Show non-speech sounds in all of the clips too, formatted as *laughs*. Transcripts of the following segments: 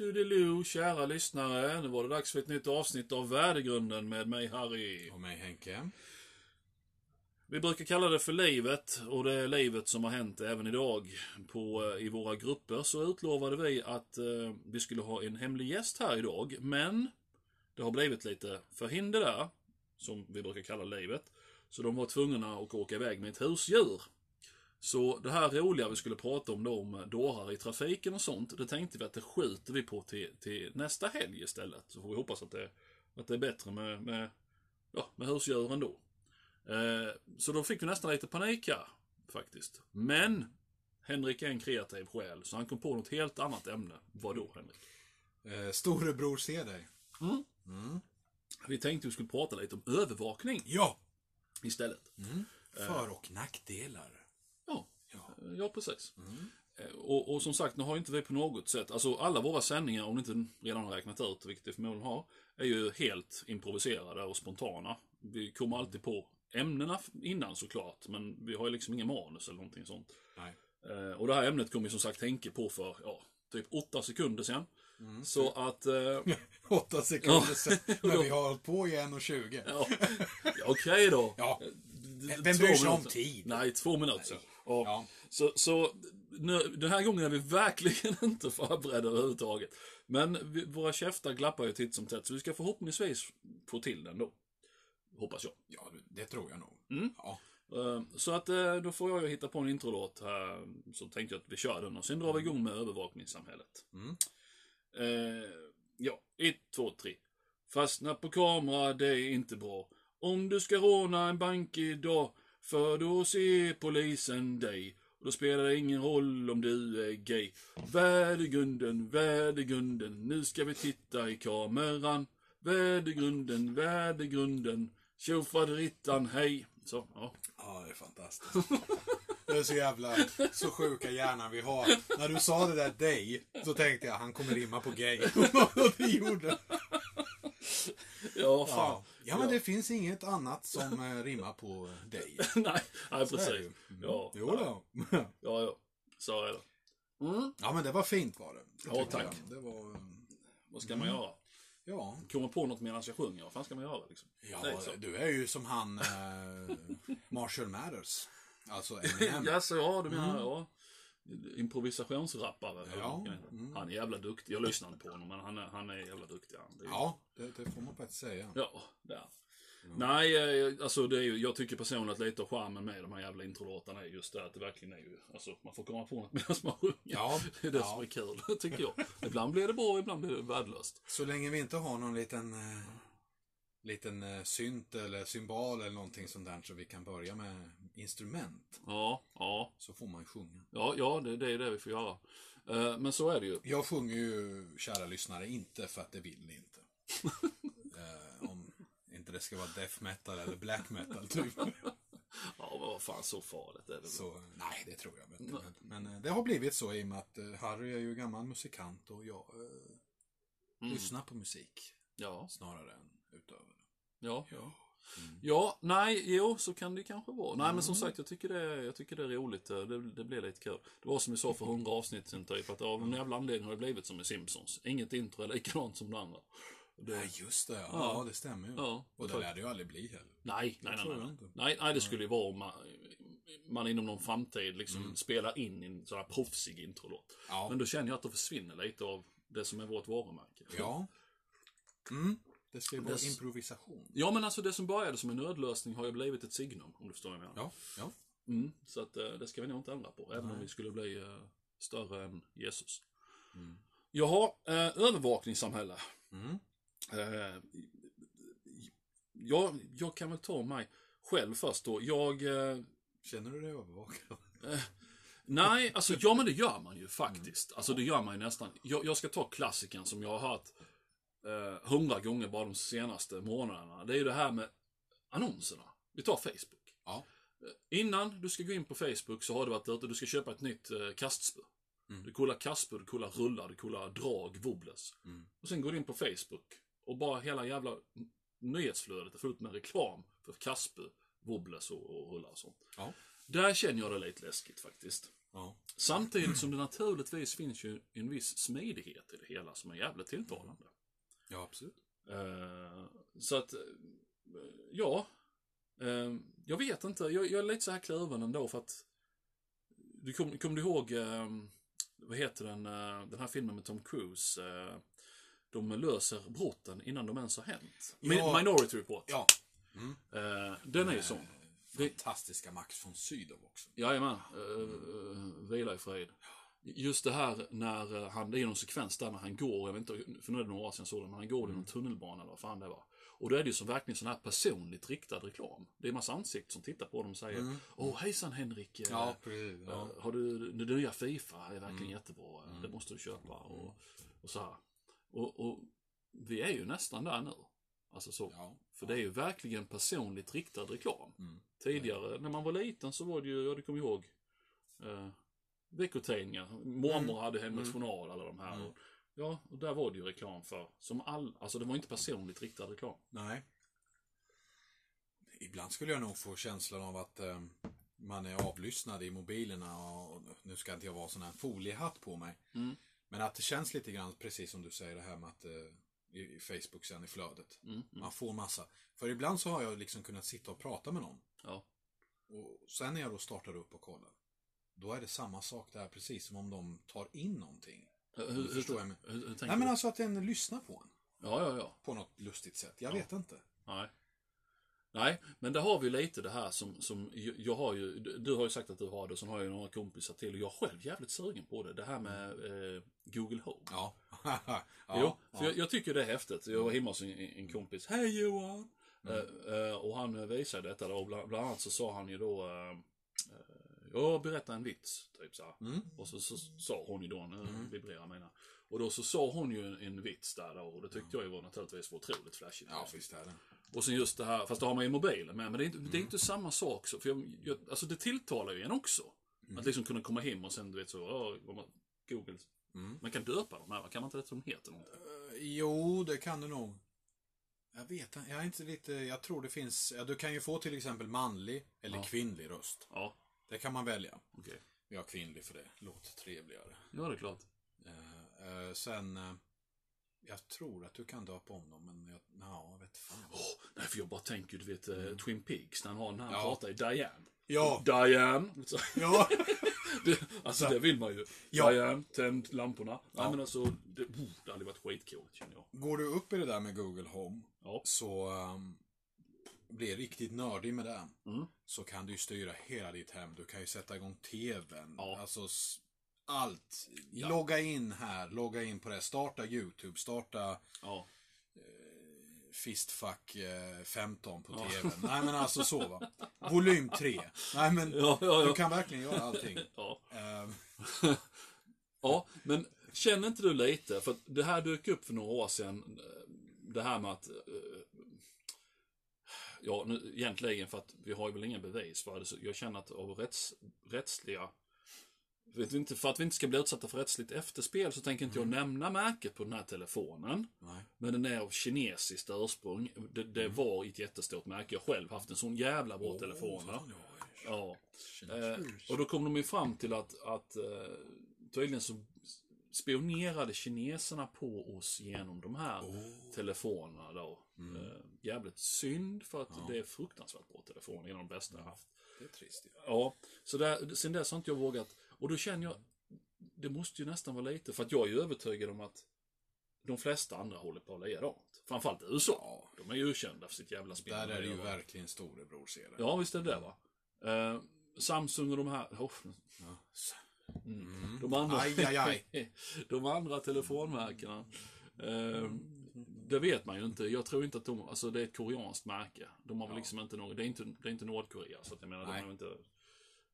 Toodiloo, kära lyssnare. Nu var det dags för ett nytt avsnitt av Värdegrunden med mig Harry. Och mig Henke. Vi brukar kalla det för livet och det är livet som har hänt även idag. På, eh, I våra grupper så utlovade vi att eh, vi skulle ha en hemlig gäst här idag. Men det har blivit lite förhinder där, som vi brukar kalla livet. Så de var tvungna att åka iväg med ett husdjur. Så det här roliga vi skulle prata om då, om dårar i trafiken och sånt, det tänkte vi att det skjuter vi på till, till nästa helg istället. Så får vi hoppas att det, att det är bättre med, med, ja, med husdjuren då. Eh, så då fick vi nästan lite panik här, faktiskt. Men Henrik är en kreativ själ, så han kom på något helt annat ämne. Vad då, Henrik? Eh, storebror ser dig. Vi tänkte vi skulle prata lite om övervakning Ja! istället. För och nackdelar. Ja, Ja. precis. Eh, Och, och som sagt, nu har inte vi på något sätt, alltså alla våra sändningar, om ni inte redan har räknat ut, vilket det förmodligen har, är ju helt improviserade och spontana. Vi kommer alltid på ämnena innan såklart, men vi har ju liksom ingen manus eller någonting sånt. Nej. Eh, Och det här ämnet kommer vi som sagt tänka på för, ja, typ åtta sekunder sedan. Så att, eh, *laughs* Åtta sekunder sen. Men *laughs* vi har hållit på i 1.20. ja, okej då. Ja. D- Vem bryr sig om tid? Nej, två minuter. Och, Ja. Så, så nu, den här gången är vi verkligen *laughs* inte förberedda överhuvudtaget. Men vi, våra käftar glappar ju titt som tätt, så vi ska förhoppningsvis få till den då. Hoppas jag. Ja, det tror jag nog. Mm. Ja. Eh, Så att eh, då får jag ju hitta på en introlåt här. Så tänkte jag att vi kör den och sen drar vi igång med övervakningssamhället. Mm. Eh, ja, ett, två, tre. Fastna på kamera, det är inte bra. Om du ska råna en bank idag, för då ser polisen dig. Och då spelar det ingen roll om du är gay. Värdegrunden, värdegrunden, nu ska vi titta i kameran. Värdegrunden, värdegrunden, tjofaderittan, hej. Så, ja. Ja, det är fantastiskt. *laughs* Det är så jävla, så sjuka hjärnan vi har. När du sa det där dig, så tänkte jag han kommer rimma på gay. *laughs* Och det gjorde Ja, fan. Ja. Ja, men det finns inget annat som eh, rimmar på dig. *laughs* nej, nej, Så är precis. Mm. Ja, Jo då. ja, ja. Så är det. Mm. Ja, men det var fint var det. det Ja, tack. jag. Det var... Vad ska man göra? Ja. Komma på något medan jag sjunger, vad fan ska man göra liksom? Ja, så. du är ju som han eh, *laughs* Marshall Mathers. Alltså *laughs* Eminem. Jaså, ja, du menar, ja. Improvisationsrappare. Ja, mm. Han är jävla duktig. Jag lyssnar inte på honom, men han är, han är jävla duktig. Han. Är, Ja, det, det får man faktiskt säga. Ja, det är. Nej, eh, alltså det är ju, jag tycker personligen att lite av charmen med de här jävla introlåtarna är just det att det verkligen är ju, alltså man får komma på något *laughs* medan man sjunger. Ja, Det är det ja. som är kul, *laughs* tycker jag. Ibland blir det bra, ibland blir det värdelöst. Så länge vi inte har någon liten, eh, liten eh, synt eller symbol eller någonting sånt där så vi kan börja med instrument. Ja, ja, Så får man sjunga. ja, ja, det, det är det vi får göra. Eh, Men så är det ju. Jag sjunger ju, kära lyssnare, inte för att det vill ni inte. *laughs* eh, om inte det ska vara death metal eller black metal typ. *laughs* Ja, men vad fan, så farligt är det. Så, nej, det tror jag inte. Men, men eh, det har blivit så i och med att eh, Harry är ju gammal musikant och jag eh, Mm. lyssnar på musik Ja, snarare än utöver. ja. Ja. Ja, nej, jo, så kan det kanske vara. Nej, men som sagt, jag tycker det, jag tycker det är roligt. Det, det blir lite kul. Det var som vi sa för hundra avsnitt sen, typ, att av någon jävla anledning har det blivit som i Simpsons. Inget intro är likadant som det andra. Det, Nej, just det. Ja, Ja. det stämmer ju. Ja, och det lär det ju aldrig bli heller. nej, nej, nej, nej, nej. Nej, det skulle ju vara om man, man inom någon framtid liksom Mm. spelar in en sån här proffsig introlåt. Ja. Men då känner jag att det försvinner lite av det som är vårt varumärke. Ja. Mm. Det ska ju vara improvisation. Ja, men alltså det som började som en nödlösning har ju blivit ett signum, om du förstår vad jag menar. Ja, ja. Mm, så att eh, det ska vi nog inte ändra på, även om vi skulle bli eh, större än Jesus. Mm. Jaha, eh, övervakningssamhälle. Mm. Eh, jag, jag kan väl ta mig själv först då. Jag... Eh, Känner du dig övervakad? nej, alltså ja men det gör man ju faktiskt. Alltså det gör man ju nästan. Jag, jag ska ta klassikern som jag har hört eh, hundra gånger bara de senaste månaderna. Det är ju det här med annonserna. Vi tar Facebook. Ja. Innan du ska gå in på Facebook så har du varit ute och du ska köpa ett nytt eh, kastspö. Mm. Du kollar kastspö, du kollar rullar, du kollar drag, wobbles. Mm. Och sen går du in på Facebook och bara hela jävla nyhetsflödet är fullt med reklam för kastspö, wobbles och, och rullar och sånt. Ja. Där känner jag det lite läskigt faktiskt. Ja. Samtidigt som det naturligtvis finns ju en viss smidighet i det hela som är jävligt tilltalande. Ja, absolut. Eh, så att, eh, ja. Eh, jag vet inte, jag, jag är lite så här kluven ändå för att du kommer kom du ihåg, eh, vad heter den, eh, den här filmen med Tom Cruise? De löser brotten innan de ens har hänt. Ja. Minority Report. Ja. Eh, den är ju sån. Fantastiska Max von Sydow också. Jajamän, uh, vila i frid. Just det här när eh, han, det är någon sekvens där när han går, jag vet inte, för nu är det några år sedan jag såg det, men han går i någon tunnelbana eller vad fan det var. Och då är det ju som verkligen sån här personligt riktad reklam. Det är massa ansikten som tittar på dem och säger Åh hejsan Henrik, eh, Ja, precis. Ja. eh, har du det nya Fifa? är verkligen jättebra, det måste du köpa. Och, och så här. Och, och vi är ju nästan där nu. Alltså så. Ja. För det är ju verkligen personligt riktad reklam. Mm. Tidigare, när man var liten så var det ju, ja du kommer ihåg, veckotidningar. Mormor hade Hemmets Journal, alla de här. Och, ja, och där var det ju reklam för, som all, alltså det var inte personligt riktad reklam. Nej. Ibland skulle jag nog få känslan av att eh, man är avlyssnad i mobilerna och nu ska inte jag vara sån här foliehatt på mig. Mm. Men att det känns lite grann, precis som du säger det här med att eh, i, i Facebook sen i flödet. Mm, mm, Man får massa. För ibland så har jag liksom kunnat sitta och prata med någon. ja. Och sen när jag då startar upp och kollar. Då är det samma sak där, precis som om de tar in någonting. Hur, Du hur, förstår jag. Men... hur, hur Nej men alltså att den lyssnar på en. Ja, ja, ja. På något lustigt sätt. Jag Ja. vet inte. Nej. Nej, men där har vi lite det här som, som jag, har ju, du har ju sagt att du har det, och sen har jag ju några kompisar till och jag är själv jävligt sugen på det. Det här med eh, Google Home. Ja. *laughs* jo, ja. för jag, jag tycker det är häftigt. Jag var hemma hos en, en kompis. Hej Johan! Eh, eh, och han visade detta då. och Bland, bland annat så sa han ju då eh, eh, Jag berättar en vits, typ så. Mm. Och så, så sa hon ju då, nu vibrerar mina. Och då så sa hon ju en, en vits där då, och det tyckte jag ju var naturligtvis var otroligt flashigt. Ja, visst är det. Och sen just det här, fast det har man ju mobilen med, men det är inte, det är inte samma sak. Så, för jag, jag, alltså det tilltalar ju en också. Att liksom kunna komma hem och sen du vet så, oh, man, Google. Mm. Man kan döpa dem här, kan man inte det som heter någonting? Eh, Jo, det kan du nog. Jag vet jag är inte lite, jag tror det finns, ja, du kan ju få till exempel manlig eller Ja. kvinnlig röst. Ja, Det kan man välja. okej. Vi har kvinnlig för det, låter trevligare. Ja, det är klart. Eh, eh, sen, eh, jag tror att du kan döpa om dem, men jag, ja, vet fan. Åh, nej, för jag bara tänker, du vet, eh, Twin Peaks, när han, har, när han Ja. pratar i Diane. Ja, Diane! Ja, *laughs* det, alltså det vill man ju. Ja. Diane, tänd lamporna. Nej Ja. men alltså, det, oh, det hade varit skitcoolt känner jag. går du upp i det där med Google Home, Ja. så um, blir riktigt nördig med det. Mm. Så kan du ju styra hela ditt hem. Du kan ju sätta igång TVn. Ja. Alltså allt. Ja. Logga in här, logga in på det. Starta YouTube, starta Ja. Fistfuck eh, 15 på Ja. TVn. Nej men alltså så va. Volym 3. Nej men du kan verkligen göra allting. *laughs* ja. Ehm, *laughs* Ja, men känner inte du lite, för det här dök upp för några år sedan, eh, det här med att eh, Ja, nu, egentligen för att vi har ju väl inga bevis för det, så jag känner att av rätts, rättsliga vet inte, för att vi inte ska bli utsatta för rättsligt efterspel så tänker inte jag nämna märket på den här telefonen. nej. Men den är av kinesiskt ursprung. Det, det var ett jättestort märke. Jag själv haft en sån jävla bra telefon. va? Ja. Eh, och då kom de ju fram till att, att eh, tydligen så spionerade kineserna på oss genom de här telefonerna då. Eh, jävligt synd för att det är fruktansvärt bra telefoner. En av de bästa jag haft. Det är trist ju. Ja, så där, sen dess har inte jag vågat. Och då känner jag, det måste ju nästan vara lite, för att jag är ju övertygad om att de flesta andra håller på likadant. Framförallt USA. De är ju kända för sitt jävla spel. Där är det ju verkligen storebror ser det. Ja, visst är det det va. Eh, Samsung och de här, oh, Ja. Mm. de andra, Aj, aj, aj. *laughs* de andra telefonmärkena. Eh, det vet man ju inte. Jag tror inte att de, alltså det är ett koreanskt märke. De har väl Ja. liksom inte något, det är inte, det är inte Nordkorea. Så att jag menar, de Nej. har ju inte,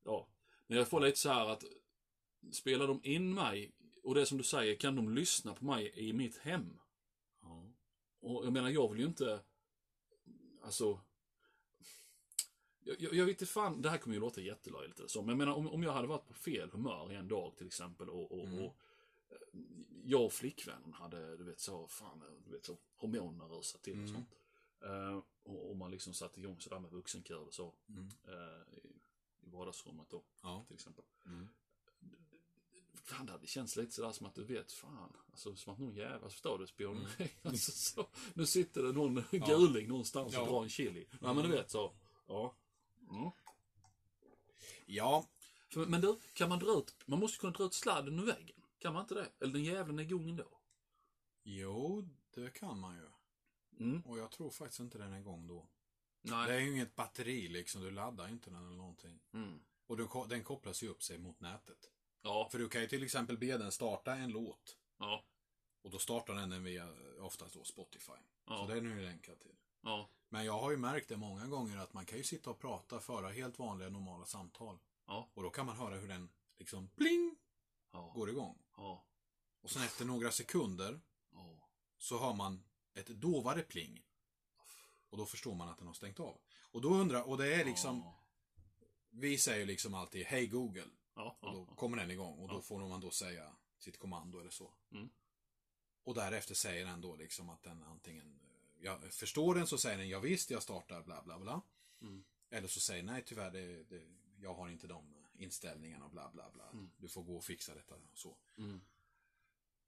ja. Men jag får lite så här att, spelar de in mig, och det som du säger, kan de lyssna på mig i mitt hem? Ja. Och jag menar, jag vill ju inte, alltså, jag, jag, vet inte fan, det här kommer ju låta jättelöjligt eller så, men jag menar om, om jag hade varit på fel humör en dag till exempel och, och, Mm. och eh, jag och flickvännen hade, du vet så, fan, du vet så, hormoner rusat till och Mm. sånt. Eh, och, och man liksom satte igång sådär med vuxenkör och så, Mm. eh, i, i vardagsrummet då, Ja. till exempel. Mm. Fan, det hade känts lite sådär som att du vet, fan, alltså som att någon jävel, förstår du, spioneri. *laughs* Alltså, så, nu sitter det någon guling någonstans och Ja. drar en chili. Ja, men du vet så. Ja. Mm. Ja, men du, kan man dra ut, man måste kunna dra ut sladden ur väggen. Kan man inte det? Eller den jäveln är igång ändå. jo, det kan man ju. Mm. Och jag tror faktiskt inte den är igång då. Nej. Det är ju inget batteri liksom, du laddar inte den eller någonting. Mm. Och du, den kopplas ju upp sig mot nätet. Ja. För du kan ju till exempel be den starta en låt. Ja. Och då startar den den via, oftast då, Spotify. Ja. Så den är ju länkad till. Ja. Men jag har ju märkt det många gånger att man kan ju sitta och prata, föra helt vanliga normala samtal. Ja. Och då kan man höra hur den liksom pling Ja. går igång. Ja. Och sen efter några sekunder Ja. så hör man ett dovare pling. Och då förstår man att den har stängt av. Och då undrar, och det är liksom, Ja. vi säger liksom alltid Hej Google. Ja. Och då kommer den igång och då får man då säga sitt kommando eller så. Mm. Och därefter säger den då liksom att den antingen, jag förstår den så säger den ja visst jag startar bla bla bla. Mm. Eller så säger nej tyvärr det, det, jag har inte de inställningarna bla bla bla. Mm. Du får gå och fixa detta och så. Mm.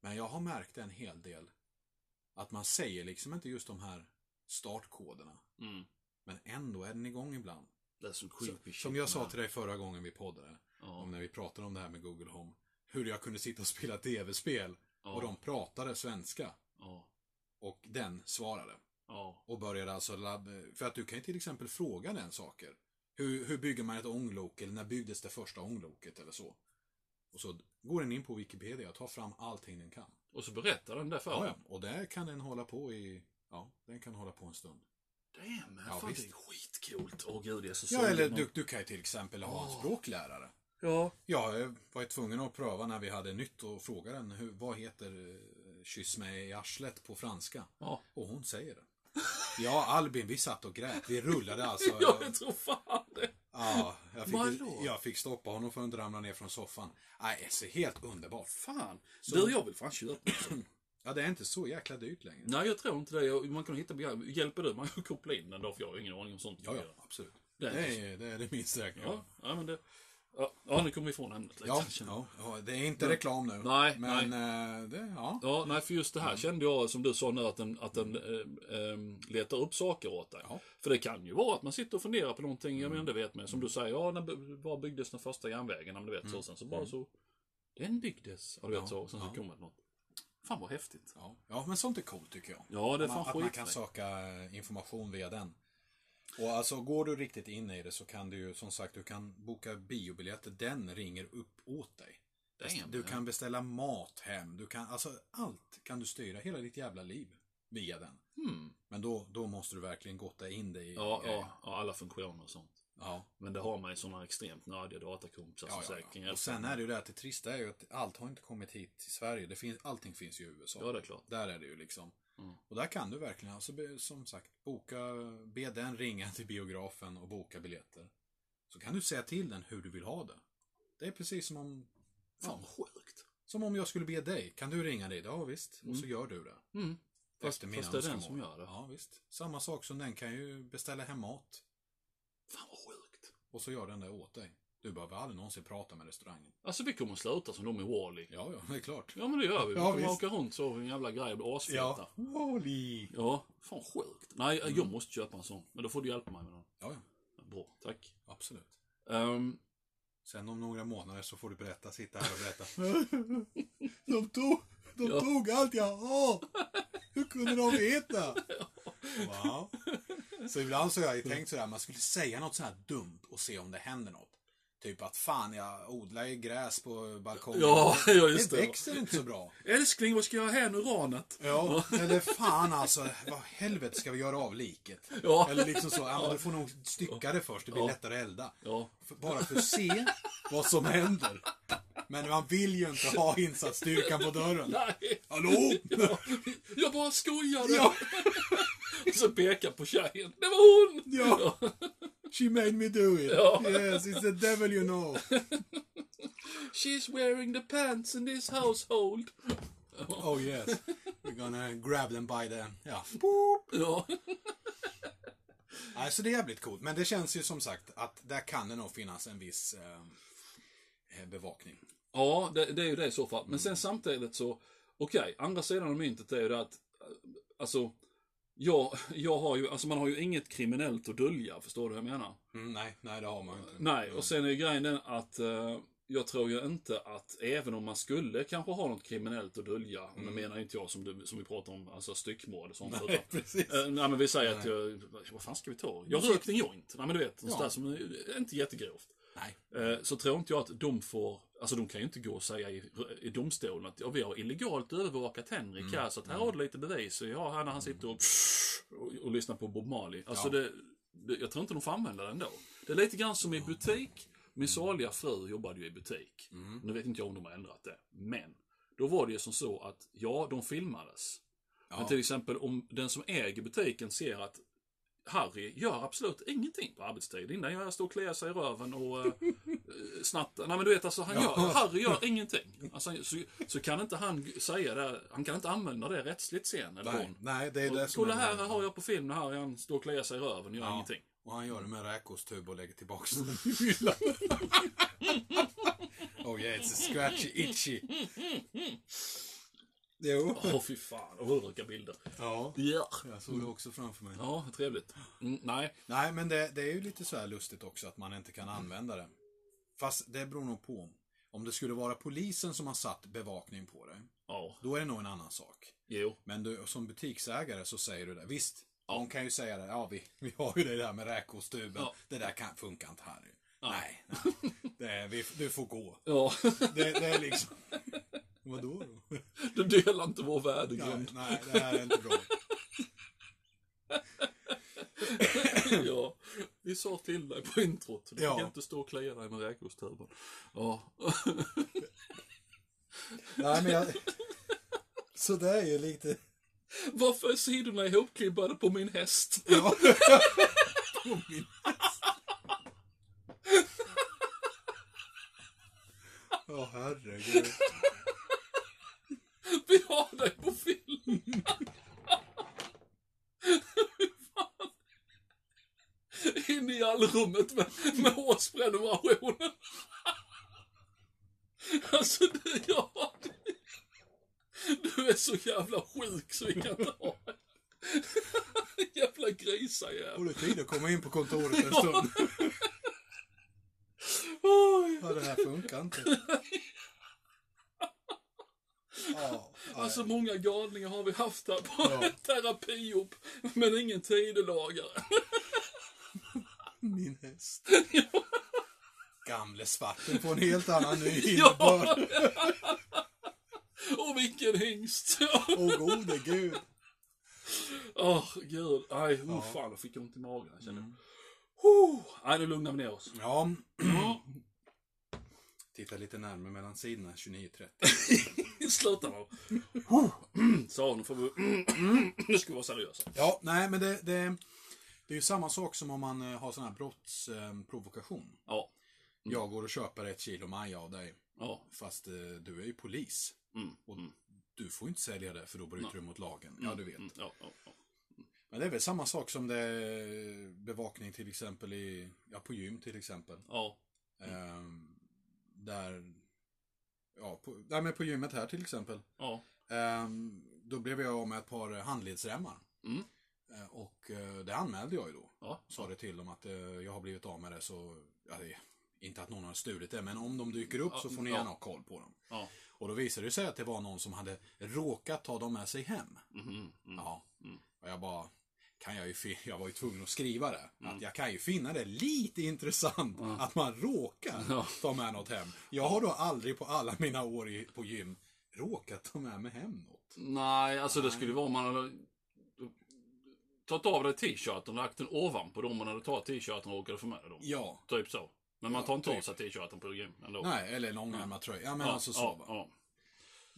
Men jag har märkt en hel del att man säger liksom inte just de här startkoderna. Mm. Men ändå är den igång ibland. Så, som jag sa till dig förra gången vi poddade. Ja. Om när vi pratade om det här med Google Home. Hur jag kunde sitta och spela tv-spel. Ja. Och de pratade svenska. Ja. Och den svarade. Ja. Och började alltså labb... För att du kan ju till exempel fråga den saker. Hur, hur bygger man ett ånglok? Eller när byggdes det första ångloket? Eller så. Och så går den in på Wikipedia och tar fram allting den kan. Och så berättar den det för Ja, en. ja. Och där kan den hålla på i... Ja, den kan hålla på en stund. Damn, Ja, fan visst. det är skitcoolt. Åh gud, jag är så Ja, eller du, du kan ju till exempel ha en Åh. språklärare. Ja. Jag var ju tvungen att pröva när vi hade nytt och fråga den hur, vad heter eh, kyss mig i arslet på franska. Ja. Och hon säger det. Ja, Albin, vi satt och grät. Vi rullade alltså. Ja, *laughs* jag tror fan det. Ja, jag fick, jag fick stoppa honom för att inte ramla ner från soffan. Nej, så helt underbart. Fan. Så- Du, jag vill fan köpa. *clears throat* Ja, det är inte så jäkla dyrt längre. Nej, jag tror inte det. Man kan hitta. Hjälper du mig att koppla in den då? För jag har ingen aning om sånt. Ja, ja, absolut. Det Det är är det, är det min sträckning. Ja, ja men det... Ja, ja, nu kommer vi ifrån ämnet lite. Ja, jag. ja, ja, det är inte reklam nu. Nej, Men, eh, det, ja. Ja, nej, för just det här kände jag, som du sa nu, att den, att den eh, letar upp saker åt dig. Ja. För det kan ju vara att man sitter och funderar på någonting, jag menar, det vet man Som du säger, ja, när, var byggdes den första järnvägen? Ja, du vet, så, sen så bara så, den byggdes, ja, du vet så, och sen så kommer det något. Fan vad häftigt. Ja, ja, men sånt är coolt tycker jag. Ja, det är fan man, att man kan söka eh, information via den. Och alltså, går du riktigt in i det så kan du ju, som sagt, du kan boka biobiljetter. Den ringer upp åt dig. Damn, Du ja. kan beställa mat hem. Du kan, alltså allt kan du styra. Hela ditt jävla liv via den. Hmm. Men då, då måste du verkligen gotta in dig i Ja, ja, ja, alla funktioner och sånt. ja. Men det har man ju sådana extremt nördiga datakompisar som Ja, säkert kan hjälpa Och sen en. är det ju det att det trista är ju att allt har inte kommit hit till Sverige. Det finns, allting finns ju i USA. Ja, det är klart. Där är det ju liksom. Mm. Och där kan du verkligen, alltså, som sagt, boka, be den ringa till biografen och boka biljetter. Så kan du säga till den hur du vill ha det. Det är precis som om, Fan ja, sjukt. som om jag skulle be dig. Kan du ringa dig? Ja visst. Och så gör du det. Mm. Fast, fast det är den som gör det. Ja visst. Samma sak som den kan ju beställa hem mat. Fan vad sjukt. Och så gör den det åt dig. Du behöver aldrig någonsin prata med restaurangen. Alltså vi kommer sluta som de i Wall-E. Ja, ja, det är klart. Ja men det gör vi. Vi Ja, kommer visst. åka runt så en jävla grej och bli asfeta. Ja. Wally. fan sjukt. Nej, jag måste köpa en sån. Men då får du hjälpa mig med den. Ja, ja. Bra, tack. Absolut. Ehm, Sen om några månader så får du berätta, sitta här och berätta. *laughs* de tog, de Ja. tog allt jag har. Hur kunde de veta? *laughs* Wow. Så ibland så har jag ju tänkt sådär, man skulle säga något så här dumt och se om det händer något. Typ att fan, jag odlar ju gräs på balkongen. Ja, ja, just det det. växer inte så bra. *laughs* älskling, vad ska jag här nu, uranet? Ja, eller fan alltså, vad helvete ska vi göra av liket? Ja. Eller liksom så, ja du får nog stycka det först, det blir Ja. lättare att elda. Ja. Bara för att se vad som händer. Men man vill ju inte ha insatsstyrkan på dörren. Nej. Hallå? Jag bara skojade. Ja. *laughs* Och så pekar på tjejen. Det var hon! Ja. She made me do it. Ja. Yes, it's the devil you know. *laughs* She's wearing the pants in this household. Oh yes. We're gonna grab them by the... Ja. Boop. Ja. Nej, så det är jävligt coolt. Men det känns ju som sagt att där kan det nog finnas en viss eh, bevakning. Ja, det, det är ju det i så fall. Men sen samtidigt så, okej, andra sidan av myntet är ju det att, eh, alltså, jag, jag har ju, alltså man har ju inget kriminellt att dölja, förstår du vad jag menar? Mm, nej, nej det har man inte. Nej, och sen är ju grejen den att eh, jag tror ju inte att även om man skulle kanske ha något kriminellt att dölja, och det menar inte jag som, du, som vi pratar om, alltså styckmord och sånt. Mm. Nej, utan, precis. eh, nej men vi säger att jag, vad fan ska vi ta? Jag rökte en joint. Nej men du vet, något Ja. där som är inte jättegrovt. Nej. Eh, Så tror inte jag att de får, alltså de kan ju inte gå och säga i, i domstolen att ja, vi har illegalt övervakat Henrik Mm. här, så att här har du lite bevis. Och ja, här när han sitter och, och, och lyssnar på Bob Marley. Alltså Ja. det, det, jag tror inte de får använda det ändå. Det är lite grann som i butik. Min saliga fru jobbade ju i butik. Mm. Nu vet inte jag om de har ändrat det. Men, då var det ju som så att, ja, de filmades. Men Ja. till exempel om den som äger butiken ser att Harry gör absolut ingenting på arbetstid. Innan jag står och kliar sig i röven och *laughs* uh, snattar. Nej men du vet alltså, han gör, Harry gör ingenting. Alltså, så, så kan inte han säga det, han kan inte använda det rättsligt sen. Eller Nej, hon. nej, det är det Och, som Kolla är här, har jag på film när Harry han står och kliar sig i röven och gör Ja. ingenting. Och han gör det med räkostub och lägger tillbaks den i hyllan. *laughs* oh yeah, it's a scratchy itchy. *laughs* Jo. Åh fy fan, och olika bilder. Ja. Ja. Jag såg det också framför mig. Ja, trevligt. Mm, nej. Nej, men det, det är ju lite så här lustigt också att man inte kan använda det. Fast det beror nog på. Om det skulle vara polisen som har satt bevakning på det, Ja, då är det nog en annan sak. jo. Men du, som butiksägare så säger du det. Visst, de kan ju säga det. Ja, vi, vi har ju det där med räkostuben. Ja. Det där kan, funkar inte här. Nej, nej. Det är, vi, du får gå. Ja, Det, det är liksom... Vadå då? *laughs* du delar inte vår Nej, värdegrund. nej, det här är inte bra. *laughs* ja, vi sa till dig på introt. Du Ja. fick inte stå och klia dig med räkostuben. Ja. *laughs* Nej, men jag... Så det är ju lite... Varför är sidorna ihopklibbade på min häst? Ja. På min häst. Åh, herregud. Vi har dig på film. In i allrummet med, med årsprenumerationen. Alltså, du, ja, du är så jävla sjuk så vi kan inte ha. Jävla grisajävel. Och det är tid att komma in på kontoret en stund. Ja, det här funkar inte. *laughs* Ja, Alltså många galningar har vi haft här på Ja. *laughs* terapiop, men ingen tidelagare. *laughs* min häst. Gamle svarten på en helt annan *laughs* ny Ja. innebörd. Och vilken hingst! Åh gode gud. Åh, gud. Nej, oh, Ja. fan, jag fick ont i magen. Jag kände. Mm. Oh, nej, nu lugnar vi ner oss. Ja, Ja, titta lite närmare mellan sidorna 29-30. *laughs* sluta nu. *clears throat* Så, nu får vi... *clears throat* Nu ska vi vara seriösa. Ja, nej men det, det, det är ju samma sak som om man eh, har sån här brottsprovokation. Ja, Jag går och köper ett kilo maja av dig. ja. Fast eh, du är ju polis. Mm, Och mm, du får inte sälja det för då bryter du mot lagen. Ja, du vet. mm, ja, ja, ja. Men det är väl samma sak som det är bevakning till exempel i, ja på gym till exempel. ja. Ehm, där, ja på, nej, men på gymmet här till exempel. ja. Ehm, då blev jag av med ett par handledsremmar. Mm. Eh, Och eh, det anmälde jag ju då. Ja. Sa det till dem att eh, jag har blivit av med det så, ja, det är inte att någon har stulit det, men om de dyker upp så får ni gärna ha koll på dem. ja. Och då visade det sig att det var någon som hade råkat ta dem med sig hem. Mhm, mm. Ja. Mm. Och jag bara, kan jag ju *laughs* jag var ju tvungen att skriva det. Mm. Att jag kan ju finna det lite intressant att man råkar Ja. ta med något hem. Jag har då aldrig på alla mina år i, på gym råkat ta med mig hem något. Nej, alltså det skulle vara om man hade tagit av dig t-shirten och lagt den ovanpå dem man hade tagit t-shirten och råkade få med dig dem. Ja. Typ så. Men man Ja, tar inte av typ. sig t-shirten på gym ändå. Nej, eller långärmad tröja. Ja, men ja, alltså så. ja, ja.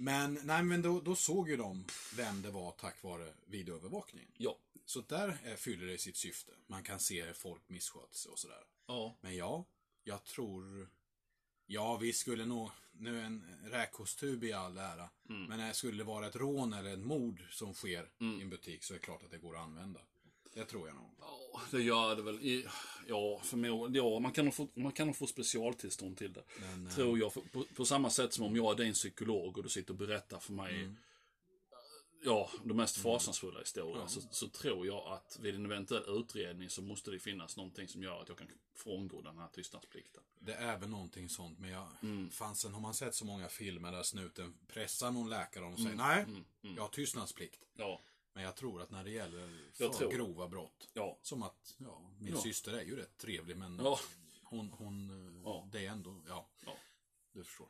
Men, nej, men då, då såg ju de vem det var tack vare videoövervakningen. ja. Så där eh, fyller det sitt syfte. Man kan se folk missköta sig och sådär. ja. Men ja, jag tror... Ja, vi skulle nog... Nu en räkostub i all ära. Mm. Men när skulle det vara ett rån eller ett mord som sker i en butik så är det klart att det går att använda. Det tror jag nog. Ja, det gör det väl. I, ja, förmodligen. Ja, man kan, nog få, man kan nog få specialtillstånd till det. Men, eh, Tror jag. För- På, på samma sätt som om jag är din psykolog och du sitter och berättar för mig Mm. Ja, de mest fasansfulla historierna. Så, så tror jag att vid en eventuell utredning så måste det finnas någonting som gör att jag kan frångå den här tystnadsplikten. Det är väl någonting sånt, men jag, Mm. fan, sen har man sett så många filmer där snuten pressar någon läkare och säger Mm. nej, jag har tystnadsplikt. Ja, Men jag tror att när det gäller för grova brott, ja, som att, ja, min Ja. syster är ju rätt trevlig, men ja. hon, hon, eh, Ja. det är ändå, ja, du förstår.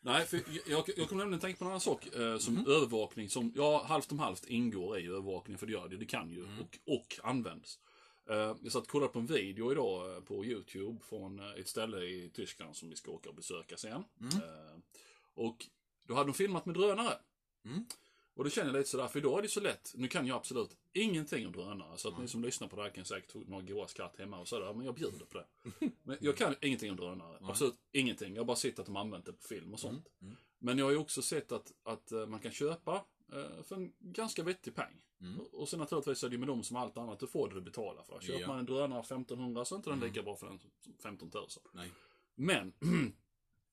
Nej, för jag, jag, kommer nämligen tänka på en annan sak. Eh, som Mhm. övervakning, som ja, halvt om halvt ingår i övervakning, för det gör det. Det kan ju Mm. och, och används. Eh, jag satt och kollade på en video idag eh, på YouTube från eh, ett ställe i Tyskland som vi ska åka och besöka sen. Mm. Eh, och då hade de filmat med drönare. Mm. Och då känner jag lite sådär, för idag är det så lätt. Nu kan jag absolut ingenting om drönare. Så att ni som lyssnar på det här kan säkert få några goa skratt hemma och sådär. Men jag bjuder på det. *laughs* Men jag kan ingenting om drönare. Absolut ingenting. Jag har bara sett att de använt det på film och sånt. Mm. Men jag har ju också sett att, att eh, man kan köpa eh, för en ganska vettig peng. Mm. Och- sen naturligtvis är det med dem som allt annat. Du får det du betalar för. Köper Ja. man en drönare 1500 så är inte den lika bra för den som 15 000. Nej. Men *clears throat*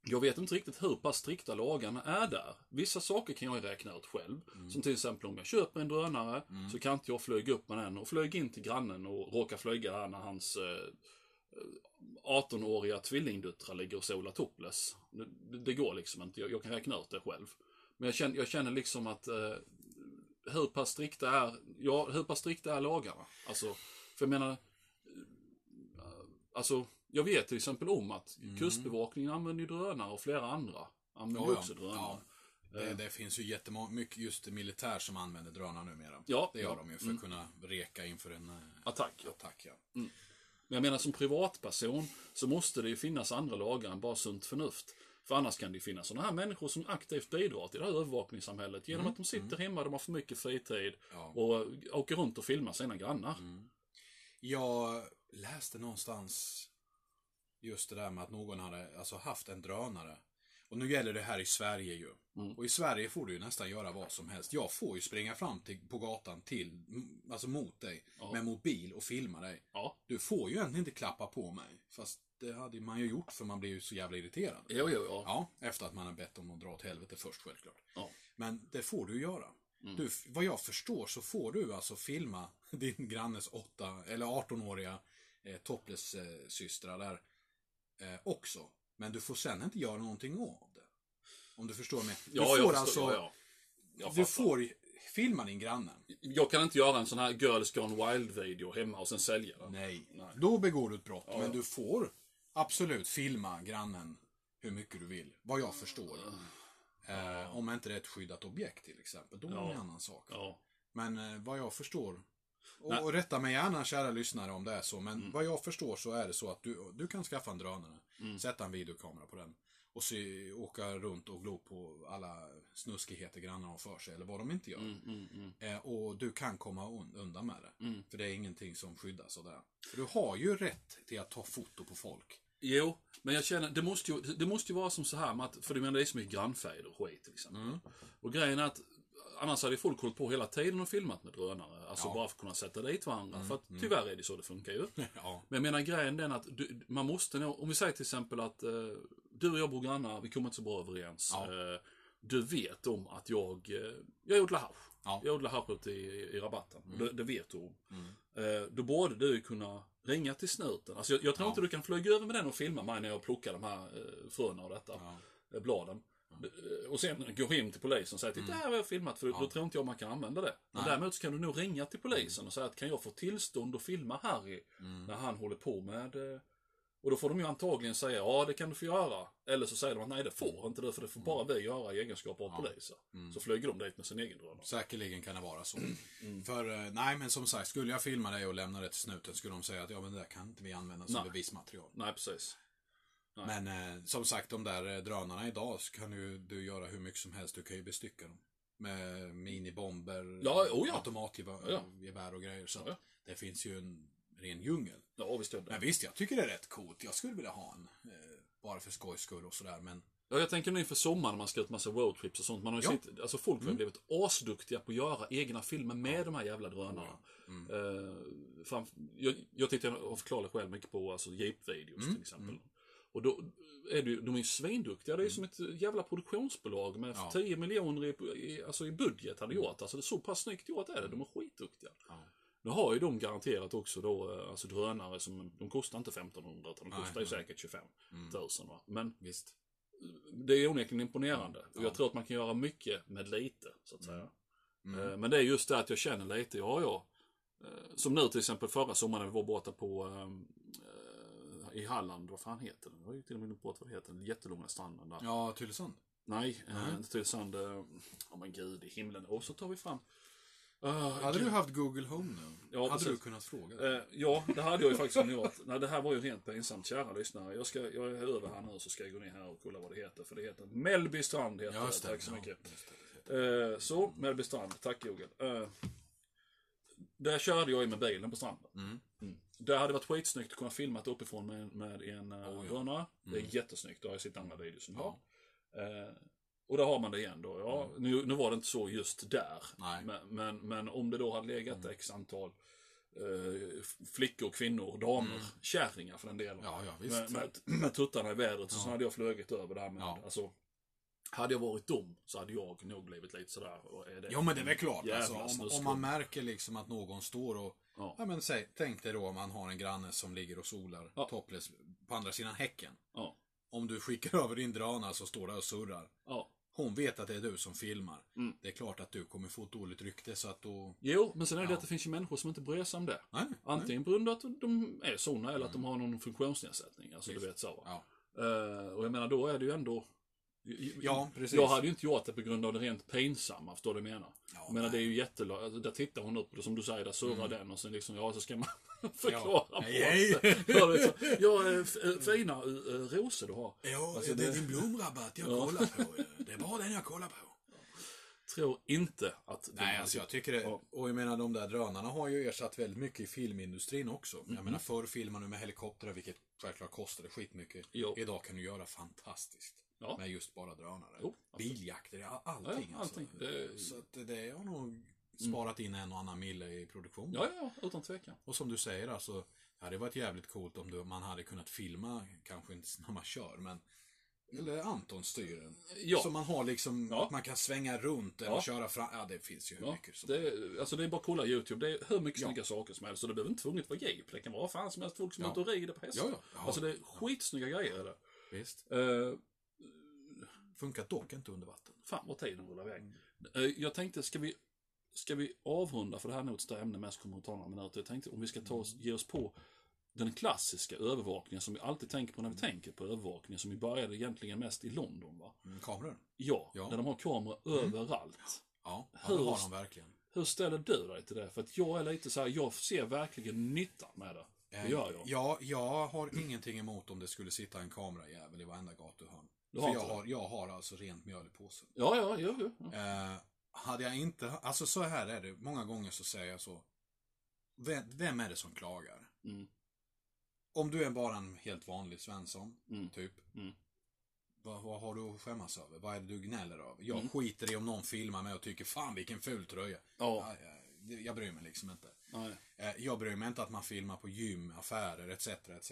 jag vet inte riktigt hur pass strikta lagarna är där. Vissa saker kan jag ju räkna ut själv. Mm. Som till exempel om jag köper en drönare så kan inte jag flyga upp med den och flyga in till grannen och råka flyga där när hans eh, 18-åriga tvillingdöttrar ligger och solar topless. Det, det, det går liksom inte. Jag, jag kan räkna ut det själv. Men jag känner, jag känner liksom att eh, hur pass strikta är, ja, hur pass strikta är lagarna? Alltså, för jag menar, eh, alltså, jag vet till exempel om att kustbevakningen använder drönare och flera andra använder Mm. Ja, också drönare. Ja. Det, det finns ju jättemånga, mycket just militär som använder drönare numera. Ja, Det gör ja. de ju för att kunna reka inför en eh, Attack, ja. attack. Ja. Men jag menar som privatperson så måste det ju finnas andra lagar än bara sunt förnuft. För annars kan det ju finnas sådana här människor som aktivt bidrar till det här övervakningssamhället genom att de sitter hemma, de har för mycket fritid Ja. och åker runt och filmar sina grannar. Jag läste någonstans just det där med att någon hade alltså, haft en drönare. Och nu gäller det här i Sverige ju. Mm. Och i Sverige får du ju nästan göra vad som helst. Jag får ju springa fram till, på gatan till, alltså mot dig, Ja. med mobil och filma dig. Ja. Du får ju egentligen inte klappa på mig. Fast det hade man ju gjort för man blir ju så jävla irriterad. Jo, jo, ja. Ja, efter att man har bett om att dra åt helvete först självklart. Ja. Men det får du göra. Mm. Du, vad jag förstår så får du alltså filma *laughs* din grannes åtta eller 18-åriga eh, topless-systrar där eh, också. Men du får sen inte göra någonting av det. Om du förstår mig. Du Ja, får jag alltså, förstår, ja, ja. Jag du fattar. får filma din granne. Jag kan inte göra en sån här Girls Gone Wild-video hemma och sen sälja den. Nej. Nej. Då begår du ett brott. men ja. du får absolut filma grannen hur mycket du vill. Vad jag förstår. Eh, om inte det är ett skyddat objekt till exempel. Då är det en annan sak. Men eh, vad jag förstår, och, och rätta mig gärna kära lyssnare om det är så, men Mm. vad jag förstår så är det så att du, du kan skaffa en drönare, Mm. sätta en videokamera på den och se, åka runt och glo på alla snuskigheter grannar har för sig, eller vad de inte gör. Mm, mm, mm. Eh, och du kan komma un- undan med det. Mm. För det är ingenting som skyddas av det. För du har ju rätt till att ta foto på folk. Jo, men jag känner, det måste ju, det måste ju vara som så här med att, för du menar det är så mycket grannfejder och skit exempel. Mm. Och grejen är att, annars hade folk hållit på hela tiden och filmat med drönare. Alltså Ja. bara för att kunna sätta dit varandra. Mm, För att tyvärr är det så det funkar ju. *laughs* ja. Men jag menar grejen den att du, man måste nog, om vi säger till exempel att eh, du och jag bor grannar, vi kommer inte så bra överens. Ja. Eh, du vet om att jag, eh, jag odlar hasch. Ja. Mm. Jag odlar hasch ute i, i rabatten. Det, det vet du om. Eh, då borde du kunna ringa till snuten. Alltså jag, jag tror inte du kan flyga över med den och filma mig när jag plockar de här eh, fröna och detta. Eh, Bladen. Eh, Och sen gå hem till polisen och Mm. att det här har jag filmat för då tror inte jag man kan använda det. Men Nej. däremot så kan du nog ringa till polisen och säga att kan jag få tillstånd att filma Harry Mm. när han håller på med eh, och då får de ju antagligen säga ja det kan du få göra. Eller så säger de att nej det får inte du för det får bara vi göra i egenskap av poliser. Så flyger de dit med sin egen drönare. Säkerligen kan det vara så. *clears throat* Mm. För, eh, nej men som sagt, skulle jag filma dig och lämna det till snuten skulle de säga att ja men det där kan inte vi använda som Nej. bevismaterial. Nej precis. Nej. Men eh, som sagt, de där eh, drönarna idag så kan ju du göra hur mycket som helst. Du kan ju bestycka dem. Med minibomber, Ja, oh ja. automatgevär Ja. gevär och grejer. Så Ja. det finns ju en ren djungel. Ja visst gör det. Men visst, jag tycker det är rätt coolt. Jag skulle vilja ha en. Eh, bara för skojs skull och sådär. Men Ja, jag tänker nu inför sommaren när man ska ut massa roadtrips och sånt. Man har ju. Mm. sett, alltså folk har ju blivit asduktiga på att göra egna filmer med de här jävla drönarna. Mm. Eh, fram, jag, jag tittar av förklarliga skäl mycket på alltså, Jeep-videos Mm. till exempel. Och då är det de är ju svinduktiga. Det är ju som ett jävla produktionsbolag med Ja. 10 miljoner i, i, alltså i budget hade gjort. Alltså det är så pass snyggt gjort är det. De är skitduktiga. Ja. Nu har ju de garanterat också då, eh, alltså drönare som, de kostar inte 1500 utan de Nej, kostar ju nej. säkert 25 Mm. 000 va. Men Visst. det är onekligen imponerande. Och Ja. jag tror att man kan göra mycket med lite, så att säga. Mm. Eh, Men det är just det att jag känner lite, ja ja. Eh, Som nu till exempel förra sommaren när vi var borta på ehm, eh, i Halland, vad fan heter den? Jag har ju till och med glömt bort vad det heter, den jättelånga stranden där. Ja, Tylösand. Nej, eh, Nej. inte Tylösand. eh, Åh men gud, i himlen. Och så tar vi fram... Ah, Hade gud. du haft Google Home nu? Ja, hade precis. du kunnat fråga? Eh, ja, det hade jag ju faktiskt kunnat gjort. Nej, det här var ju rent pinsamt, kära lyssnare. Jag, ska, jag är över här nu så ska jag gå ner här och kolla vad det heter. För det heter Mellby strand. Heter Ja, det. Tack så Ja, mycket. Eh, så, Mellby strand. Tack Google. Eh, där körde jag ju med bilen på stranden. Mm. Det hade varit skitsnyggt att kunna filma det uppifrån med, med en Oh, ja. drönare. Det Mm. är jättesnyggt, det har jag sett andra videos som Ja. Eh, och där har man det igen då. Ja, nu, nu var det inte så just där. Men, men, men om det då hade legat x antal eh, flickor, kvinnor, damer, kärringar för den delen. Ja, ja, med, med, med tuttarna i vädret så, Ja. så hade jag flugit över där med. Ja. Alltså, hade jag varit dum så hade jag nog blivit lite sådär. Är det Ja men det är väl klart. Alltså, om, om man märker liksom att någon står och... Ja. Ja. men säg, tänk dig då om man har en granne som ligger och solar Ja. topless på andra sidan häcken. Ja. Om du skickar *laughs* över din drönare så står där och surrar. Ja. Hon vet att det är du som filmar. Mm. Det är klart att du kommer få ett dåligt rykte så att då... Jo, men sen är det Ja. att det finns ju människor som inte bryr sig om det. Nej, Antingen på grund av att de är såna eller att de har någon funktionsnedsättning. Alltså du Visst. vet så. Ja. Eh, och jag menar då är det ju ändå... Ja, precis. Jag hade ju inte gjort det på grund av det rent pinsamma, förstår du vad jag menar? Ja, jag menar det nej. är ju jättelångt, alltså, där tittar hon upp och som du säger, där surrar Mm. den och sen liksom, ja så ska man *laughs* förklara *laughs* Ja. på Hej, det. Ja, så, ja, eh, eh, fina eh, rosor du har. Ja, Alltså, det är din blomrabatt jag Ja. kollar på. *laughs* Det är bara den jag kollar på. Tror inte att... Nej, alltså jag tycker det. Ja. Och jag menar de där drönarna har ju ersatt väldigt mycket i filmindustrin också. Mm. Jag menar förr filmade du med helikoptrar vilket självklart kostade skitmycket. Jo. Idag kan du göra fantastiskt. Ja. Med just bara drönare. Jo, absolut. Biljakter, ja, allting. Ja, allting. Alltså. Det- Så att det har nog sparat in en och annan mille i produktion. Ja, ja, utan tvekan. Och som du säger alltså, det hade varit jävligt coolt om man hade kunnat filma, kanske inte när man kör, men eller Anton styr den. Ja. Så man har liksom, Ja. att man kan svänga runt eller Ja. köra fram. Ja, det finns ju hur Ja, mycket som det, är- alltså det är bara att kolla YouTube. Det är hur mycket Ja. snygga saker som helst. Så det behöver inte tvunget vara jeep. Det kan vara fan som helst folk som är ute och rider på hästar. Alltså det är skitsnygga grejer är det. Visst. Uh, Funkar dock inte under vatten. fan vad tiden rullar iväg. Mm. Eh, jag tänkte, ska vi, ska vi avrunda, för det här är nog ett större ämne med, så kommer att ta några minuter. Jag tänkte om vi ska ta oss, Mm. ge oss på den klassiska övervakningen som vi alltid tänker på när vi Mm. tänker på övervakningen, som vi började egentligen mest i London va? Mm, kameror? Ja, Ja. där de har kameror överallt. Ja, ja Hur- det har de verkligen. Hur ställer du dig till det? För att jag är lite så här, jag ser verkligen nyttan med det. Det gör jag. Eh, Ja, jag har ingenting emot om det skulle sitta en kamerajävel i varenda gatuhörn. Du För har jag inte det? har, jag har alltså rent mjöl i påsen. Ja, ja, ja. ja. ja. Eh, hade jag inte, alltså så här är det, många gånger så säger jag så. Vem, vem är det som klagar? Mm. Om du är bara en helt vanlig Svensson, Mm. typ. Mm. Vad, vad har du att skämmas över? Vad är det du gnäller över? Jag Mm. skiter i om någon filmar mig och tycker fan vilken ful tröja. Ja. Ja, jag, jag bryr mig liksom inte. Nej. Eh, Jag bryr mig inte att man filmar på gym, affärer etc. etc.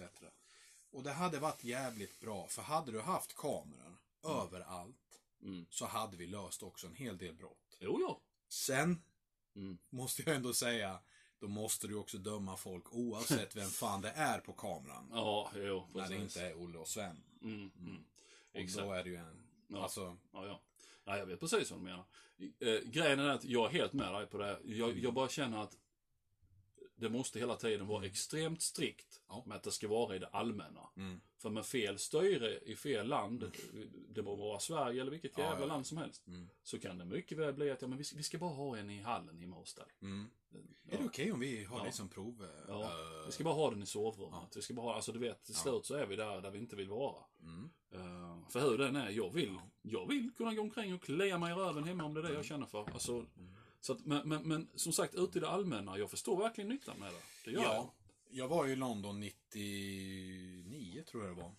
Och det hade varit jävligt bra, för hade du haft kameror överallt Mm. så hade vi löst också en hel del brott. Jo, ja. Sen Mm. måste jag ändå säga, då måste du också döma folk oavsett vem *laughs* fan det är på kameran. Ja, jo, när precis. det inte är Olle och Sven. Mm. Mm. Och Exakt. då är det ju en... Ja. Alltså, Ja, ja. ja, jag vet precis vad du menar. Eh, grejen är att jag är helt med dig på det. Jag, jag bara känner att det måste hela tiden vara extremt strikt Ja. med att det ska vara i det allmänna. mm, För med fel styre i fel land, det må vara Sverige eller vilket Ja, jävla ja. land som helst, mm, så kan det mycket väl bli att ja, men vi, ska, vi ska bara ha en i hallen hos dig. mm. Ja. Är det okej om vi har Ja. det som prov? eh, Ja, eh, vi ska bara ha den i sovrummet. Vi ska bara ha, alltså du vet, till slut så är vi där, där vi inte vill vara. mm. Eh, för hur den är, jag vill, jag vill kunna gå omkring och klia mig i röven hemma om det är det jag känner för. Alltså, Mm. Så att, men, men, men som sagt, ute i det allmänna, jag förstår verkligen nyttan med det. Det gör Ja, jag var ju i London 99 tror jag det var.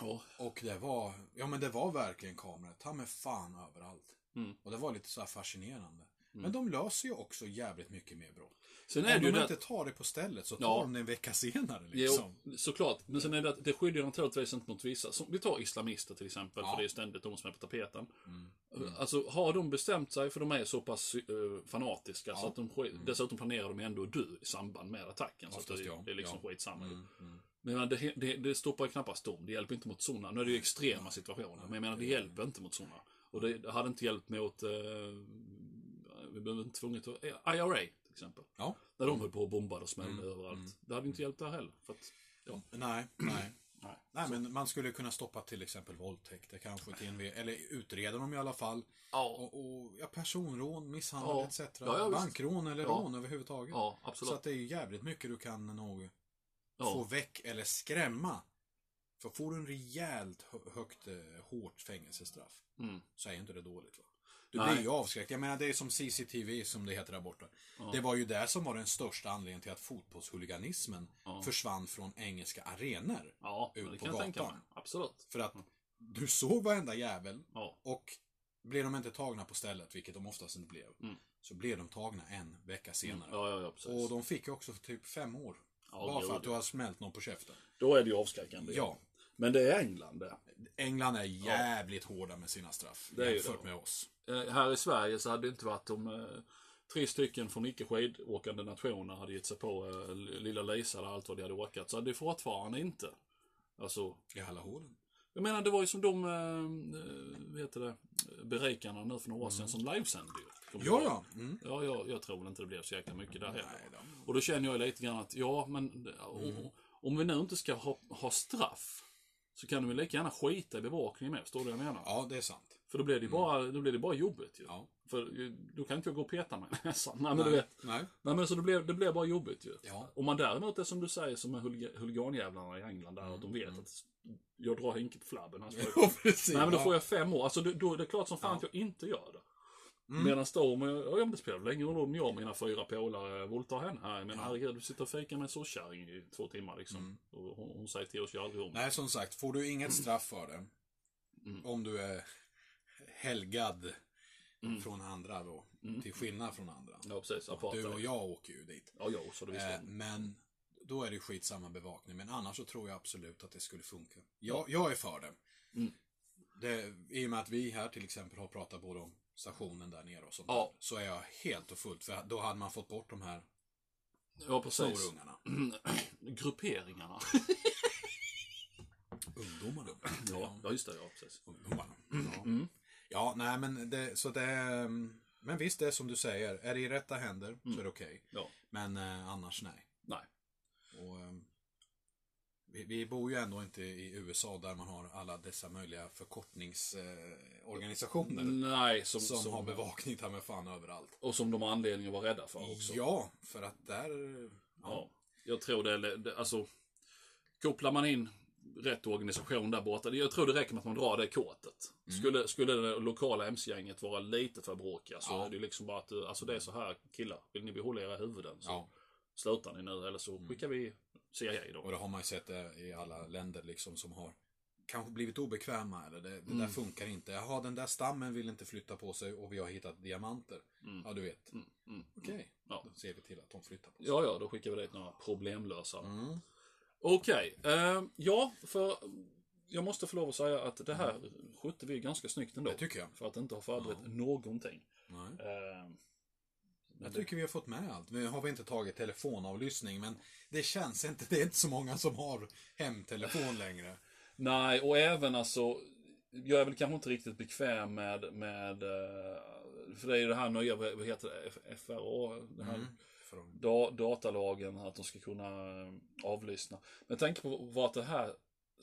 Ja. Och det var, ja men det var verkligen kameror, ta med fan överallt. Mm. Och det var lite så här fascinerande. Men de löser ju också jävligt mycket mer brott. Sen Om är det ju de det inte tar det på stället så tar Ja. de det en vecka senare liksom. Jo, såklart. Men sen är det att det skyddar naturligtvis inte mot vissa. Som, vi tar islamister till exempel, Ja. för det är ständigt de som är på tapeten. Mm. Alltså, har de bestämt sig, för de är så pass eh, fanatiska, så Ja. Mm. att de sk- dessutom planerar de ändå att dö i samband med attacken. Så att Oftast det, ja. det är liksom Ja. skitsamma. Mm, mm. Men det, det, det stoppar ju knappast dem. Det hjälper inte mot sådana. Nu är det ju extrema situationer. Men jag menar, det hjälper inte mot sådana. Och det, hade inte hjälpt mot... Eh, vi behöver inte tvunget att... eh, IRA, till exempel. Ja. När de höll på och bombade och smällde Mm, överallt. mm. Det hade inte hjälpt där heller. För att, ja. Nej, nej. Nej. Nej, men man skulle kunna stoppa till exempel våldtäkter kanske till en, eller utreda dem i alla fall. Ja, Och, och ja, personrån, misshandel Ja. etc. Ja. Bankrån eller rån överhuvudtaget. ja absolut. Så att det är ju jävligt mycket du kan nog få väck eller skrämma. För får du en rejält hö- högt, eh, hårt fängelsestraff Mm. så är ju inte det dåligt. Va? Du Nej. blir ju avskräckt. Jag menar, det är som CCTV som det heter där borta. Ja. Det var ju det som var den största anledningen till att fotbollshuliganismen Ja. försvann från engelska arenor. Ja, ut det på kan gatan. Absolut. För att du såg varenda jävel Ja. och blev de inte tagna på stället, vilket de oftast inte blev, Mm. så blev de tagna en vecka senare. Ja, ja, precis. Och de fick ju också typ fem år. Ja, bara för att du har smält någon på käften. Då är det ju avskräckande. Ja. Men det är England det. England är jävligt hårda med sina straff. Det jämfört det. med oss. Eh, här i Sverige så hade det inte varit om eh, tre stycken från icke skidåkande nationer hade gett sig på eh, lilla Lisa där allt vad de hade åkat. Så hade det fortfarande inte. Alltså, I alla hålen. jag menar det var ju som de, eh, heter det, berikarna nu för några år sedan som livesände ju. Ja, ja. Mm. Ja, jag, jag tror väl inte det blev så jäkla mycket där heller. Nej. Och då känner jag lite grann att, ja men o- om vi nu inte ska ha, ha straff så kan de väl lika gärna skita i bevakningen med, förstår du vad jag menar? ja, det är sant. För då blir det bara, då blir det bara jobbigt ju. Ja. För eh, då kan inte jag gå och peta mig näsan. *laughs* Nej men du vet. Nej. Nej men så det blir, det blir bara jobbigt ju. Ja. Om man däremot är som du säger som huliga- huliganjävlarna i England där, att de vet att jag drar Henke på flabben. Ska- *laughs* Ja, precis. Nej men då får jag fem år. Alltså då, då är det klart som fan Ja. att jag inte gör det. Mm. Medan jag, ja men det spelar väl ingen roll om jag och mina fyra polare våldtar henne här. Jag menar herregud, du sitter och fikar med en sockärring i två timmar liksom. Och hon, hon säger till oss, jag aldrig om. Mm. Nej, som sagt, får du inget straff för det, Mm. om du är helgad Mm. från andra då, till skillnad från andra. Ja precis, Du apartheid. och jag åker ju dit. Ja, ja, så det Eh, jag. men då är det skitsamma bevakning. Men annars så tror jag absolut att det skulle funka. Jag, jag är för det. Mm. det. I och med att vi här till exempel har pratat både om stationen där nere och sånt Ja. där, Så är jag helt och fullt. För då hade man fått bort de här Ja, precis. snorungarna. *clears throat* Grupperingarna. *laughs* Ungdomarna. Ja, ja, just det. Ja, precis. Ungdomarna. Ja. Mm. ja, nej men det, så det är, Men visst, det är som du säger. Är det i rätta händer så är det okej. Ja. Men eh, annars nej. Nej. Och, eh, vi, vi bor ju ändå inte i USA där man har alla dessa möjliga förkortningsorganisationer. Nej, som, som, som, har bevakning ta med fan överallt. Och som de har anledning att vara rädda för också. Ja, för att där... Ja, jag tror det, det alltså kopplar man in rätt organisation där borta. Jag tror det räcker med att man drar det kortet. Skulle, skulle det lokala MC-gänget vara lite för bråkiga så Ja. är det liksom bara att, alltså det är så här killar, vill ni behålla era huvuden så Ja, slutar ni nu eller så skickar vi CIA då. och det har man ju sett det i alla länder liksom som har kanske blivit obekväma eller det, det Mm. där funkar inte. Jaha, den där stammen vill inte flytta på sig och vi har hittat diamanter. Ja, du vet. Mm, mm. Okej, Ja. då ser vi till att de flyttar på sig. Ja, ja, då skickar vi dit några problemlösare. Mm. Okej, eh, ja, för jag måste få lov att säga att det här skötte vi ganska snyggt ändå. Det tycker jag. För att inte ha förberett någonting. Nej. Eh, men Jag tycker vi har fått med allt. Nu har vi inte tagit telefonavlyssning, men det känns inte, det är inte så många som har hemtelefon längre. Nej, och även alltså, jag är väl kanske inte riktigt bekväm med, med eh, för det är ju det här nya, vad heter det, FRA, det här Mm. Da, datalagen, att de ska kunna eh, avlyssna. Men tänker på vart det här,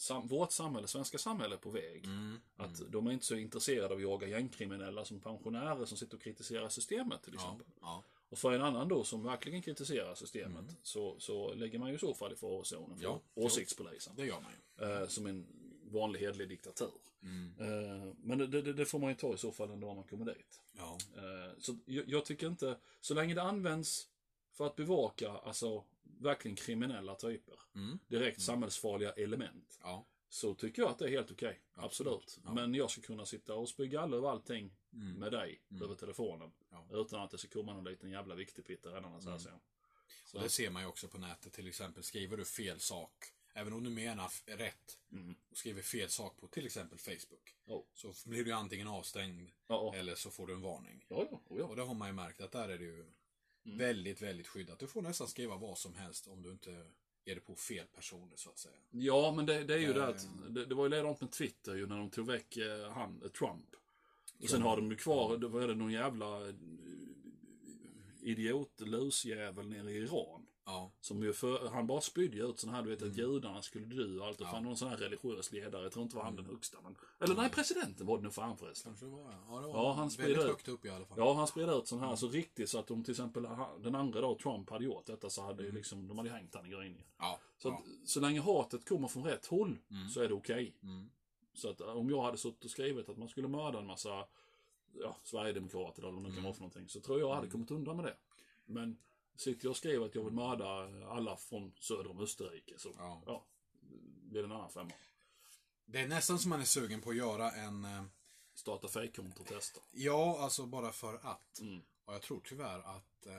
sam, vårt samhälle, svenska samhälle på väg. Mm. Att de är inte så intresserade av att jaga gängkriminella som pensionärer som sitter och kritiserar systemet till Ja, exempel. ja. Och för en annan då som verkligen kritiserar systemet så, så lägger man ju i så fall i farozonen för Mm. Ja, åsiktspolisen. det gör man ju. Eh, som en vanlig hedlig diktatur. Mm. Eh, men det, det, det får man ju ta i så fall ändå om man kommer dit. Ja. Eh, så jag, jag tycker inte, så länge det används för att bevaka alltså verkligen kriminella typer, Mm. direkt samhällsfarliga element, Ja. Så tycker jag att det är helt okej. Absolut. Absolut. Ja. Men jag ska kunna sitta och spy galler över allting Mm. med dig över telefonen. Ja. Utan att det ska komma någon liten jävla viktig pitta redan så här Mm. sen. Så, Och det ser man ju också på nätet. Till exempel skriver du fel sak, även om du menar rätt, Mm. och skriver fel sak på till exempel Facebook. Ja. Så blir du antingen avstängd ja. eller så får du en varning. Oh. Och det har man ju märkt att där är det ju Mm. väldigt, väldigt skyddat. Du får nästan skriva vad som helst om du inte ger det på fel personer så att säga. Ja, men det, det är ju Eh. det att det, det var ju likadant med Twitter ju när de tog väck eh, han, eh, Trump. Och sen har de ju kvar, det var det någon jävla eh, idiot lusjävel nere i Iran. Ja, Som ju för, han bara spydde ut sån här, du vet att judarna skulle dö och allt. Och Ja. fan någon sån här religiös ledare, jag tror inte var han den högsta. Men, eller nej, presidenten var det nog fan förresten. kanske det var ja. det var Ja, han väldigt sprider ut. högt upp i alla fall. Ja, han spred ut sån här så riktigt så att om till exempel han- den andra då, Trump, hade gjort detta så hade ju liksom, de hade hängt han i gryningen. Ja, Så att, så länge hatet kommer från rätt håll Mm. så är det okej. Mm. Så att om jag hade suttit och skrivit att man skulle mörda en massa ja, Sverigedemokrater eller vad det nu kan vara för någonting. Så tror jag jag hade kommit undan med det. Men sitter jag och skriver att jag vill mörda alla från söder om Österrike så Ja. ja, det en annan femma. Det är nästan som man är sugen på att göra en... eh, Starta fejkkonto och testa. Ja, alltså bara för att. Mm. Och jag tror tyvärr att eh,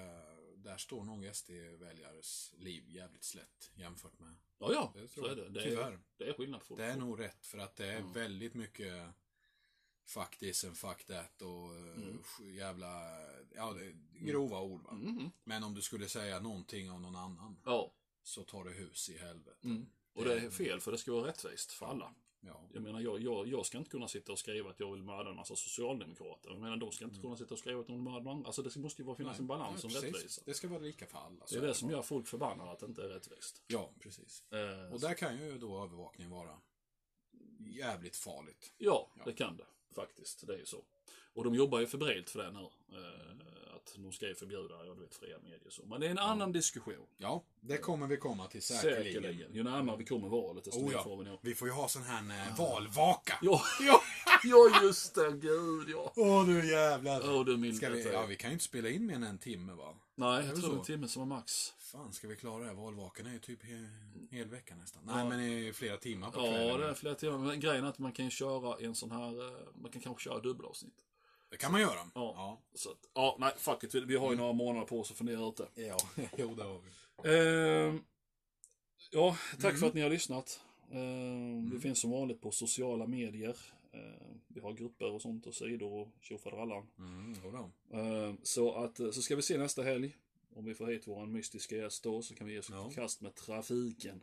där står nog SD-väljares liv jävligt slätt jämfört med... Ja, ja, Det så är det. Det Tyvärr. är, det är skillnad. Folk. Det är nog rätt för att det är Mm. väldigt mycket fuck this and fuck that och eh, Mm. jävla ja, grova ord. Va? Mm. Men om du skulle säga någonting om någon annan Ja, så tar det hus i helvete. mm. och det är fel för det ska vara rättvist för alla. Ja. Jag menar, jag, jag, jag ska inte kunna sitta och skriva att jag vill mörda en massa socialdemokrater. Jag menar, de ska inte kunna sitta och skriva att de vill mörda andra. Alltså det måste ju vara finnas en balans och Mm. Nej, rättvisa. Det ska vara lika för alla. Det är det som gör folk förbannade att det inte är rättvist. Ja, precis. Eh, Och där kan ju då övervakning vara jävligt farligt. ja, Ja. det kan det faktiskt. Det är ju så. Och de jobbar ju febrilt för det nu. Eh, att de ska ju förbjuda, ja du vet, fria medier så. Men det är en annan diskussion. Ja, det kommer vi komma till säkerligen. Säkerligen. Ju närmare vi kommer valet, desto Oh, mer ja. får vi nog. Vi får ju ha sån här eh, valvaka. Ja, *laughs* Ja. ja just det, gud ja. Åh du jävlar. Åh du Ska vi, ja, vi kan ju inte spela in mer än en timme va? Nej, Är jag det tror så? en timme som var max. Fan, ska vi klara det här? Valvakan är ju typ he, hel vecka nästan. Nej, Ja. men i flera timmar på Ja, kvällen. det är flera timmar. Men grejen är att man kan ju köra en sån här, eh, man kan kanske köra dubbelavsnitt. Det kan man göra. Ja. Ja, Så att, ja, nej, fuck it. Vi- har ju några månader på oss att fundera ut det. ja. *laughs* jo det har vi. Ehm, ja, tack Mm. för att ni har lyssnat. Ehm, Vi finns som vanligt på sociala medier. Ehm, vi har grupper och sånt och sidor och tjofaderallan. Mm. Ehm, så att, eh, så ska vi se nästa helg. Om vi får hit vår mystiska gäst då så kan vi ge oss Ja. kast med trafiken.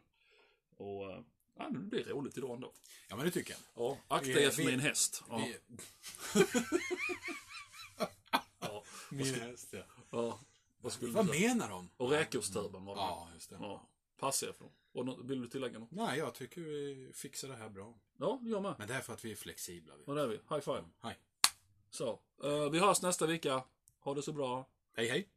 Och eh, ja, det blir roligt idag ändå. Ja, men det tycker jag. Ja, akta er för min häst. Ja, Vi... *laughs* ja, Min häst, ja. ja. Vad skulle Vad menar de? Och räkosttuben var det. Ja, just det. Ja. Passa er för dem. Och vill du tillägga något? Nej, jag tycker vi fixar det här bra. Ja, jag med. Men det är för att vi är flexibla. Vi. Och där är vi. High five. Hej. Så, eh, vi hörs nästa vecka. Ha det så bra. Hej, hej.